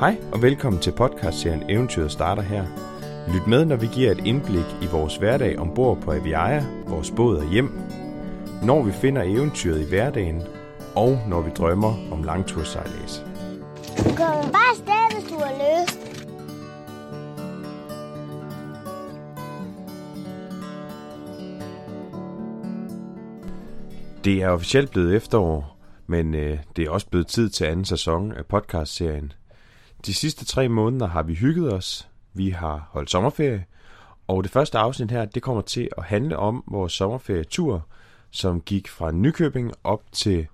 Hej og velkommen til podcastserien Eventyret starter her. Lyt med, når vi giver et indblik i vores hverdag ombord på Aviaja, vores båd og hjem, når vi finder eventyret i hverdagen, og når vi drømmer om langtursejlads. Du kan bare afsted, hvis du har lyst. Det er officielt blevet efterår, men øh, det er også blevet tid til anden sæson af podcastserien. De sidste tre måneder har vi hygget os, vi har holdt sommerferie, og det første afsnit her, det kommer til at handle om vores sommerferietur, som gik fra Nykøbing op til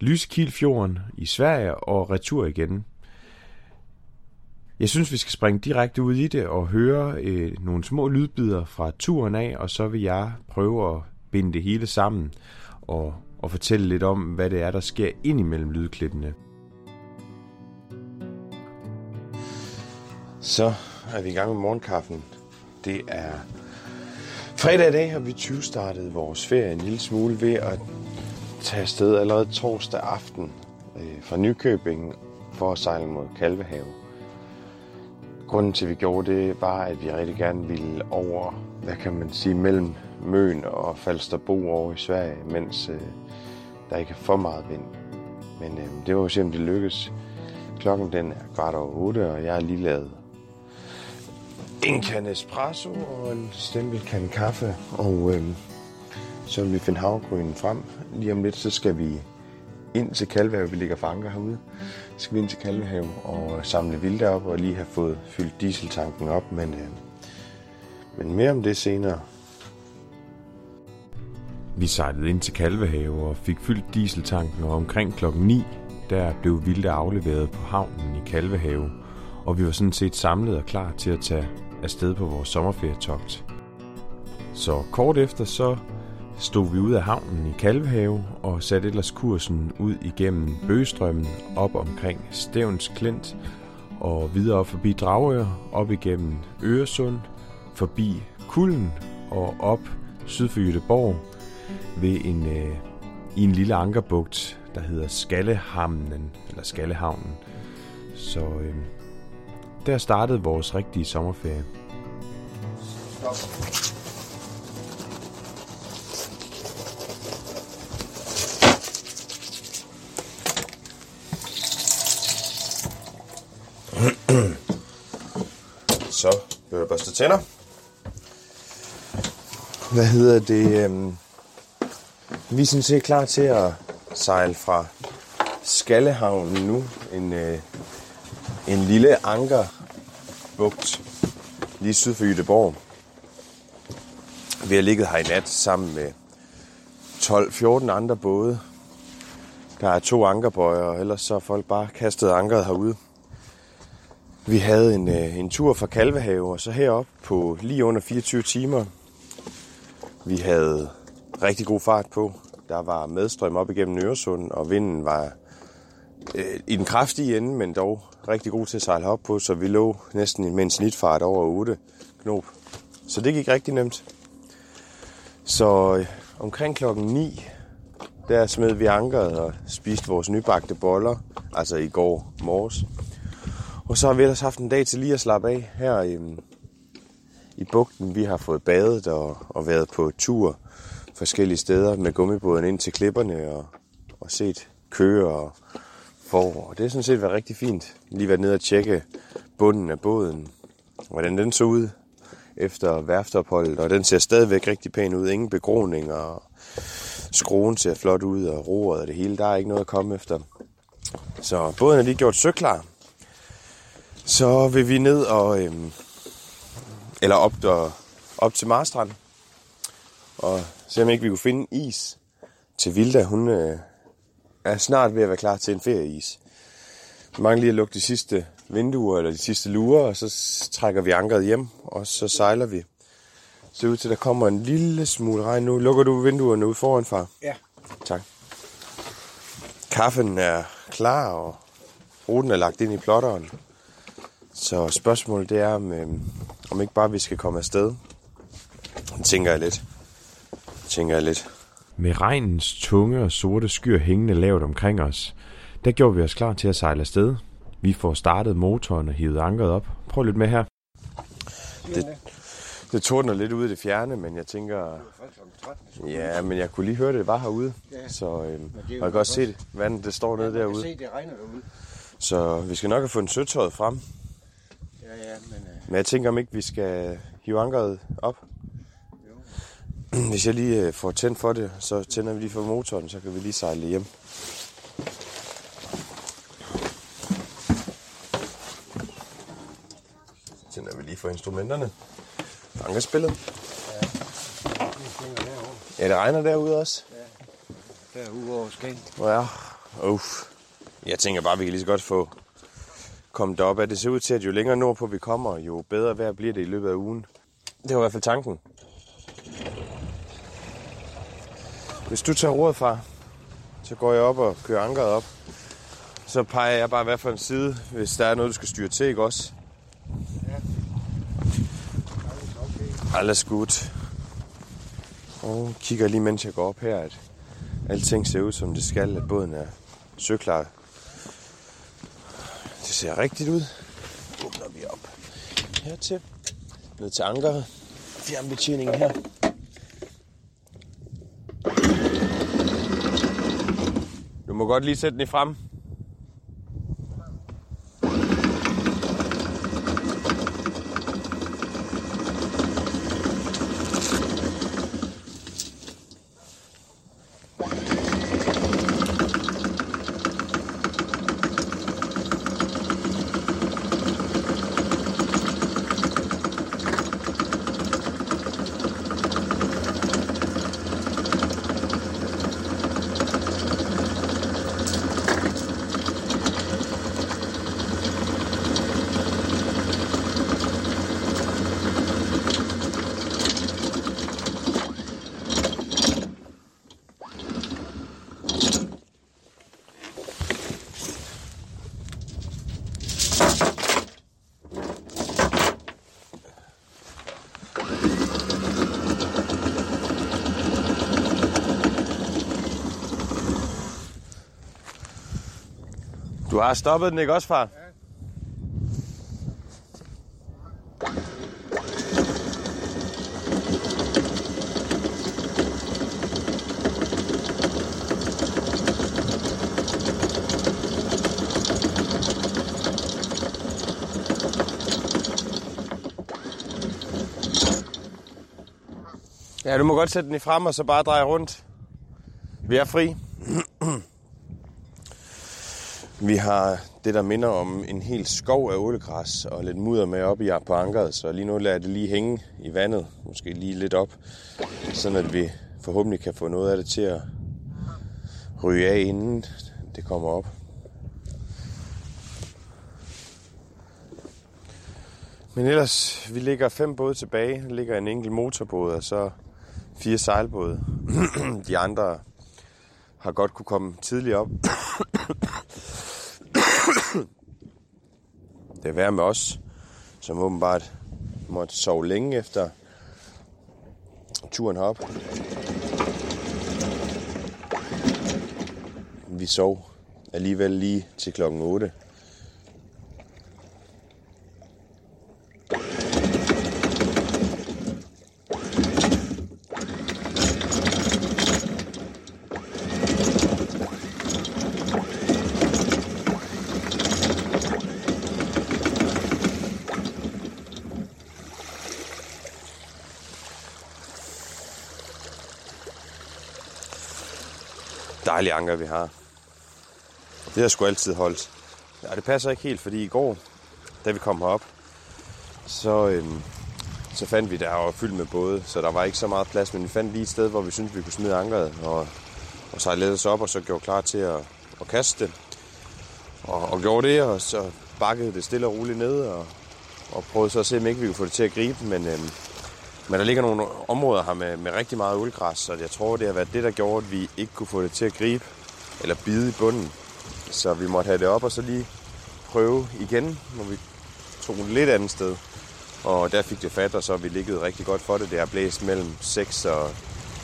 Lyskilfjorden i Sverige og retur igen. Jeg synes, vi skal springe direkte ud i det og høre øh, nogle små lydbider fra turen af, og så vil jeg prøve at binde det hele sammen og, og fortælle lidt om, hvad det er, der sker ind imellem lydklippene. Så er vi i gang med morgenkaffen. Det er fredag i dag, og vi 20 startede vores ferie en lille smule ved at tage afsted allerede torsdag aften øh, fra Nykøbing for at sejle mod Kalvehave. Grunden til, at vi gjorde det, var, at vi rigtig gerne ville over, hvad kan man sige, mellem Møn og Falsterbo over i Sverige, mens øh, der ikke er for meget vind. Men øh, det var jo simpelthen det lykkes. Klokken den er kvart over otte, og jeg har lige lavet en kan espresso og en stempelkande kaffe. Og øh, så vil vi finde havregrynen frem. Lige om lidt, så skal vi ind til Kalvehave. Vi ligger for anker herude. Så skal vi ind til Kalvehave og samle vilde op og lige have fået fyldt dieseltanken op. Men, øh, men mere om det senere. Vi sejlede ind til Kalvehave og fik fyldt dieseltanken, og omkring klokken 9, der blev Vilde afleveret på havnen i Kalvehave, og vi var sådan set samlet og klar til at tage afsted på vores sommerferietogt. Så kort efter så stod vi ud af havnen i Kalvehave og satte ellers kursen ud igennem Bøgestrømmen op omkring Stævns Klint og videre forbi Dragør, op igennem Øresund, forbi Kulden og op syd for Jødeborg ved en, øh, i en lille ankerbugt, der hedder Skallehamnen, eller Skallehavnen. Så øh, der startede vores rigtige sommerferie. Så bliver der børstet tænder. Hvad hedder det? Øhm, vi er sådan set klar til at sejle fra Skallehavnen nu. En, øh, en lille ankerbugt lige syd for Jødeborg. Vi har ligget her i nat sammen med 12-14 andre både. Der er to ankerbøjer, og ellers så er folk bare kastet ankeret herude. Vi havde en, øh, en tur fra Kalvehave, og så herop på lige under 24 timer. Vi havde rigtig god fart på. Der var medstrøm op igennem Øresund, og vinden var øh, i den kraftige ende, men dog rigtig god til at sejle op på, så vi lå næsten med en snitfart over 8 knop. Så det gik rigtig nemt. Så øh, omkring klokken 9, der smed vi ankeret og spiste vores nybagte boller, altså i går morges. Og så har vi ellers haft en dag til lige at slappe af her i, mm, i bugten. Vi har fået badet og, og været på tur forskellige steder med gummibåden ind til klipperne og, og set køer og forår. Det er sådan set været rigtig fint. Lige været nede og tjekke bunden af båden, hvordan den så ud efter værftopholdet, og den ser stadigvæk rigtig pæn ud. Ingen begroning, og skruen ser flot ud, og roret og det hele. Der er ikke noget at komme efter. Så båden er lige gjort søklar. Så vil vi ned og... Øhm, eller op, der, op til Marstrand. Og se om ikke vi kunne finde is til Vilda. Hun øh, er snart ved at være klar til en ferieis. Vi mangler lige at lukke de sidste vinduer eller de sidste lurer, og så trækker vi ankeret hjem, og så sejler vi. Så ud til, der kommer en lille smule regn nu. Lukker du vinduerne ud foran, far? Ja. Tak. Kaffen er klar, og ruten er lagt ind i plotteren. Så spørgsmålet det er, om, øh, om ikke bare vi skal komme afsted. Det tænker jeg lidt. Det tænker jeg lidt. Med regnens tunge og sorte skyer hængende lavt omkring os, der gjorde vi os klar til at sejle afsted. Vi får startet motoren og hivet ankeret op. Prøv lidt med her. Det, det tordner lidt ude i det fjerne, men jeg tænker... Ja, men jeg kunne lige høre det, det var herude. Så øhm, og jeg kan også se det. Vandet, det står nede derude. se, det regner derude. Så vi skal nok have fundet søtøjet frem. Ja, ja, men... Øh, Men jeg tænker, om ikke vi skal hive ankeret op. Hvis jeg lige øh, får tændt for det, så tænder vi lige for motoren, så kan vi lige sejle hjem. Så tænder vi lige for instrumenterne. Ankerspillet. Ja, det regner derude også. derude over Skagen. Ja, uff. Jeg tænker bare, vi kan lige så godt få kommet derop. At det ser ud til, at jo længere nordpå vi kommer, jo bedre vejr bliver det i løbet af ugen. Det var i hvert fald tanken. Hvis du tager ordet, far, så går jeg op og kører ankeret op. Så peger jeg bare hvad for en side, hvis der er noget, du skal styre til, ikke også? Ja. Alles godt. Og kigger lige, mens jeg går op her, at alting ser ud, som det skal, at båden er søklar. Det ser rigtigt ud. Åbner vi op hertil. Ned til ankeret. Fjernbetjeningen her. Du må godt lige sætte den i frem. Du har stoppet den, ikke også, far? Ja, du må godt sætte den i frem, og så bare dreje rundt. Vi er fri. Vi har det, der minder om en hel skov af ålegræs og lidt mudder med op i på ankeret, så lige nu lader det lige hænge i vandet, måske lige lidt op, sådan at vi forhåbentlig kan få noget af det til at ryge af, inden det kommer op. Men ellers, vi ligger fem både tilbage. Der ligger en enkelt motorbåd, og så fire sejlbåde. De andre har godt kunne komme tidligt op det er værd med os, som åbenbart måtte sove længe efter turen herop. Vi sov alligevel lige til klokken 8. Dejlige anker, vi har. Det har sgu altid holdt. Ja, det passer ikke helt, fordi i går, da vi kom herop, så, øhm, så fandt vi, der var fyldt med både, så der var ikke så meget plads, men vi fandt lige et sted, hvor vi syntes, vi kunne smide ankeret, og, og sejlede os op, og så gjorde klar til at, at kaste det. Og, og gjorde det, og så bakkede det stille og roligt ned, og, og prøvede så at se, om ikke vi kunne få det til at gribe, men, øhm, men der ligger nogle områder her med, med rigtig meget uldgræs, så jeg tror, det har været det, der gjorde, at vi ikke kunne få det til at gribe eller bide i bunden. Så vi måtte have det op og så lige prøve igen, når vi tog en lidt andet sted. Og der fik det fat, og så har vi ligget rigtig godt for det. Det har blæst mellem 6 og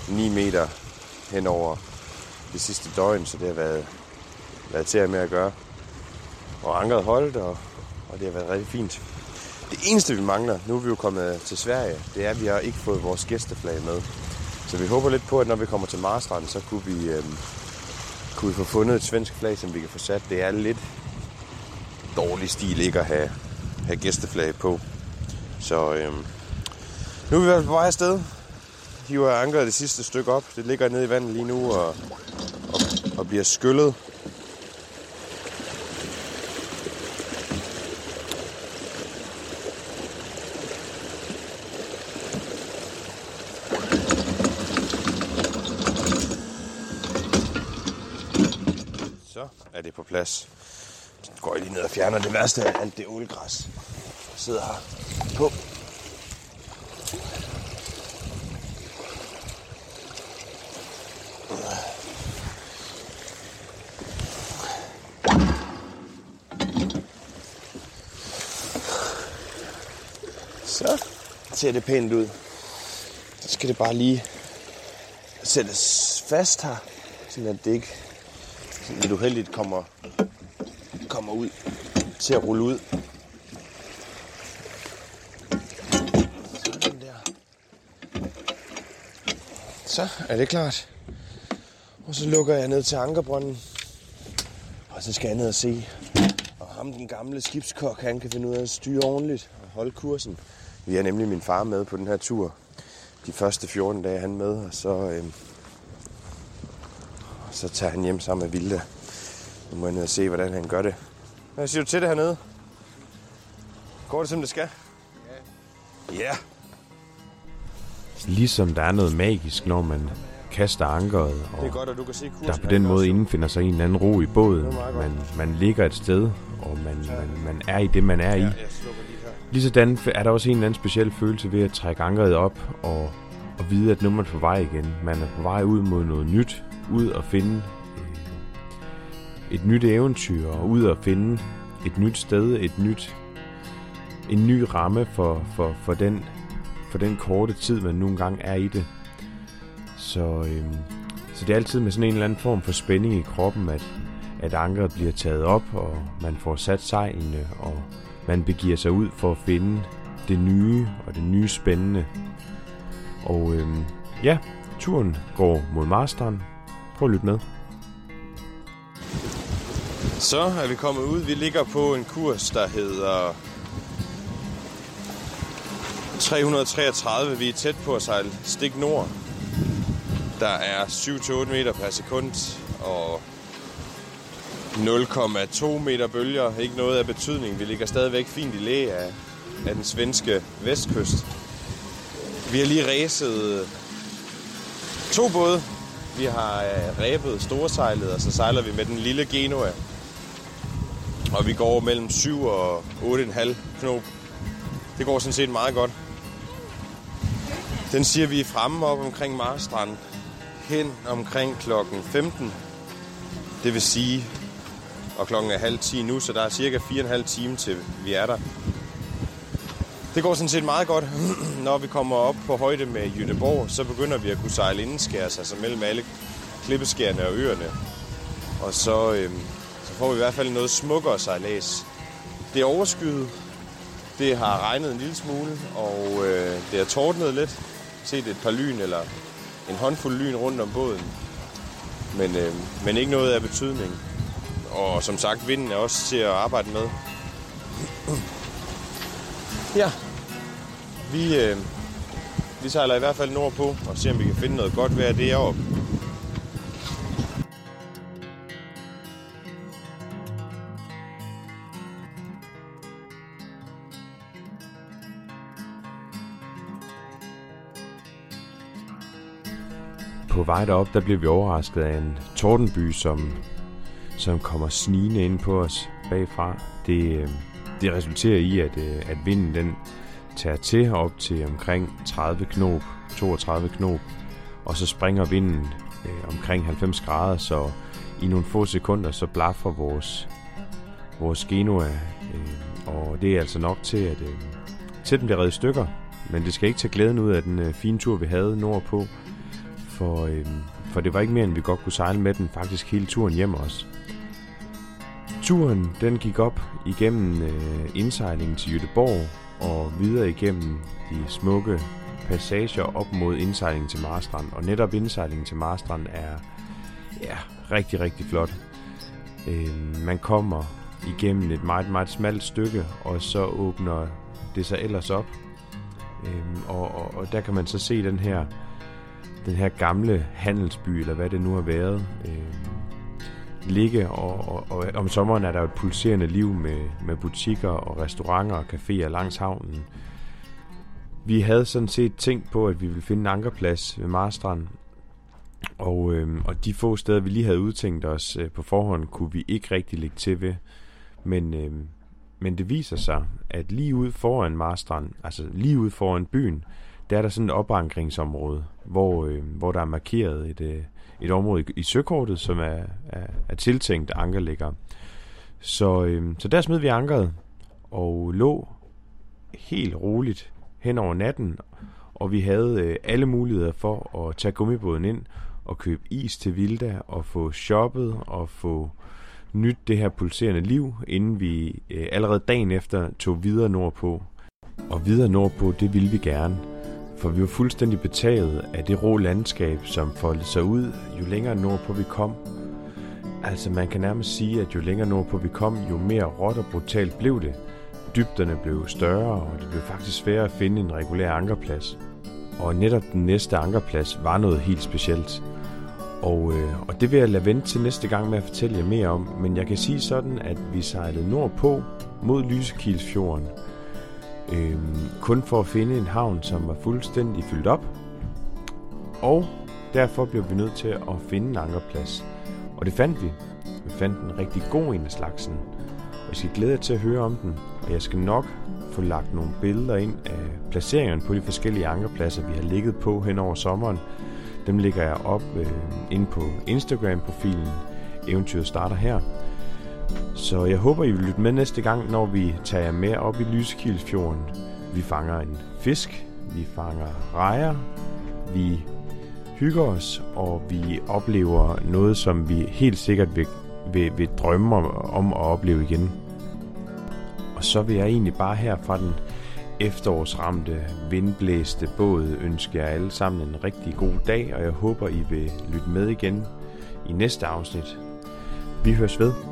9 meter hen over det sidste døgn, så det har været, været til at med at gøre. og ankeret holdt, og, og det har været rigtig fint. Det eneste, vi mangler, nu er vi jo kommet til Sverige, det er, at vi har ikke fået vores gæsteflag med. Så vi håber lidt på, at når vi kommer til Marstrand, så kunne vi, øh, kunne vi få fundet et svensk flag, som vi kan få sat. Det er lidt dårlig stil ikke at have, have gæsteflag på. Så øh, nu er vi i hvert fald på vej afsted. Hiver ankeret det sidste stykke op. Det ligger nede i vandet lige nu og, og, og bliver skyllet. Så er det på plads. Så går jeg lige ned og fjerner det værste af alt det ålgræs, der sidder her på. Så ser det pænt ud. Så skal det bare lige sættes fast her, sådan det ikke lidt uheldigt kommer, kommer ud til at rulle ud. Sådan der. Så er det klart. Og så lukker jeg ned til ankerbrønden. Og så skal jeg ned og se. Og ham, den gamle skibskok, han kan finde ud af at styre ordentligt og holde kursen. Vi har nemlig min far med på den her tur. De første 14 dage er han med, og så, øh, så tager han hjem sammen med Vilda. Nu må jeg ned og se, hvordan han gør det. Hvad siger du til det hernede? Går det, som det skal? Ja. Ja. Ligesom der er noget magisk, når man kaster ankeret, Det er og godt, at du kan se kursen. der på den måde indfinder sig en eller anden ro i båden. Man, man ligger et sted, og man, man, man er i det, man er i. Ligesådan er der også en eller anden speciel følelse ved at trække ankeret op og, og vide, at nu er man på vej igen. Man er på vej ud mod noget nyt, ud og finde øh, et nyt eventyr, og ud og finde et nyt sted, et nyt, en ny ramme for, for, for, den, for den korte tid, man nu engang er i det. Så, øhm, så det er altid med sådan en eller anden form for spænding i kroppen, at, at ankeret bliver taget op, og man får sat sejlene, og man begiver sig ud for at finde det nye og det nye spændende. Og øhm, ja, turen går mod masteren, Prøv at lytte med. Så er vi kommet ud. Vi ligger på en kurs, der hedder 333. Vi er tæt på at sejle stik nord. Der er 7-8 meter per sekund og 0,2 meter bølger. Ikke noget af betydning. Vi ligger stadigvæk fint i læ af, af den svenske vestkyst. Vi har lige ræset to både. Vi har øh, ræbet storsejlet, og så sejler vi med den lille Genoa. Og vi går mellem 7 og 8,5 knop. Det går sådan set meget godt. Den siger vi er fremme op omkring Marstrand hen omkring klokken 15. Det vil sige, og klokken er halv 10 nu, så der er cirka 4,5 timer til vi er der. Det går sådan set meget godt. Når vi kommer op på højde med Jødeborg, så begynder vi at kunne sejle indenskærs, altså mellem alle klippeskærene og øerne. Og så, øhm, så får vi i hvert fald noget smukkere sejlads. Det er overskyet. Det har regnet en lille smule, og øh, det har tordnet lidt. Set et par lyn eller en håndfuld lyn rundt om båden. Men, øh, men ikke noget af betydning. Og som sagt, vinden er også til at arbejde med. Ja, vi, øh, vi sejler i hvert fald nordpå og ser, om vi kan finde noget godt vejr deroppe. På vej derop, der blev vi overrasket af en tordenby, som, som kommer snigende ind på os bagfra. Det, øh, det resulterer i, at, øh, at vinden den tager til op til omkring 30 knop, 32 knop, og så springer vinden øh, omkring 90 grader, så i nogle få sekunder, så blaffer vores, vores Genoa, øh, og det er altså nok til, at, øh, til den bliver reddet stykker. Men det skal ikke tage glæden ud af den øh, fine tur, vi havde nordpå, for, øh, for det var ikke mere, end vi godt kunne sejle med den faktisk hele turen hjem også. Turen den gik op igennem øh, indsejlingen til Jødeborg og videre igennem de smukke passager op mod indsejlingen til Marstrand. Og netop indsejlingen til Marstrand er ja, rigtig, rigtig flot. Øh, man kommer igennem et meget, meget smalt stykke, og så åbner det sig ellers op. Øh, og, og, og der kan man så se den her, den her gamle handelsby, eller hvad det nu har været, øh, ligge, og, og, og om sommeren er der et pulserende liv med, med butikker og restauranter og caféer langs havnen. Vi havde sådan set tænkt på, at vi ville finde en ankerplads ved Marstrand, og, øh, og de få steder, vi lige havde udtænkt os øh, på forhånd, kunne vi ikke rigtig lægge til ved. Men, øh, men det viser sig, at lige ud foran Marstrand, altså lige ud foran byen, der er der sådan et opankringsområde, hvor, øh, hvor der er markeret et, øh, et område i, i søkortet, som er, er, er tiltænkt ankerlægger. Så, øh, så der smed vi ankeret og lå helt roligt hen over natten, og vi havde øh, alle muligheder for at tage gummibåden ind og købe is til Vilda og få shoppet og få nyt det her pulserende liv, inden vi øh, allerede dagen efter tog videre nordpå. Og videre nordpå, det ville vi gerne for vi var fuldstændig betaget af det rå landskab, som foldede sig ud, jo længere nordpå vi kom. Altså man kan nærmest sige, at jo længere nordpå vi kom, jo mere råt og brutalt blev det. Dybderne blev større, og det blev faktisk sværere at finde en regulær ankerplads. Og netop den næste ankerplads var noget helt specielt. Og, øh, og det vil jeg lade vente til næste gang med at fortælle jer mere om, men jeg kan sige sådan, at vi sejlede nordpå mod Lysekilsfjorden, øh, kun for at finde en havn, som var fuldstændig fyldt op. Og derfor blev vi nødt til at finde en ankerplads. Og det fandt vi. Vi fandt en rigtig god en af slagsen. Og jeg skal glæde jer til at høre om den. Og jeg skal nok få lagt nogle billeder ind af placeringerne på de forskellige ankerpladser, vi har ligget på hen over sommeren. Dem lægger jeg op øh, ind på Instagram-profilen Eventyret starter her. Så jeg håber, I vil lytte med næste gang, når vi tager med op i Lysekildsfjorden. Vi fanger en fisk, vi fanger rejer, vi hygger os, og vi oplever noget, som vi helt sikkert vil, vil, vil drømme om, om at opleve igen. Og så vil jeg egentlig bare her fra den efterårsramte, vindblæste båd ønske jer alle sammen en rigtig god dag, og jeg håber, I vil lytte med igen i næste afsnit. Vi høres ved.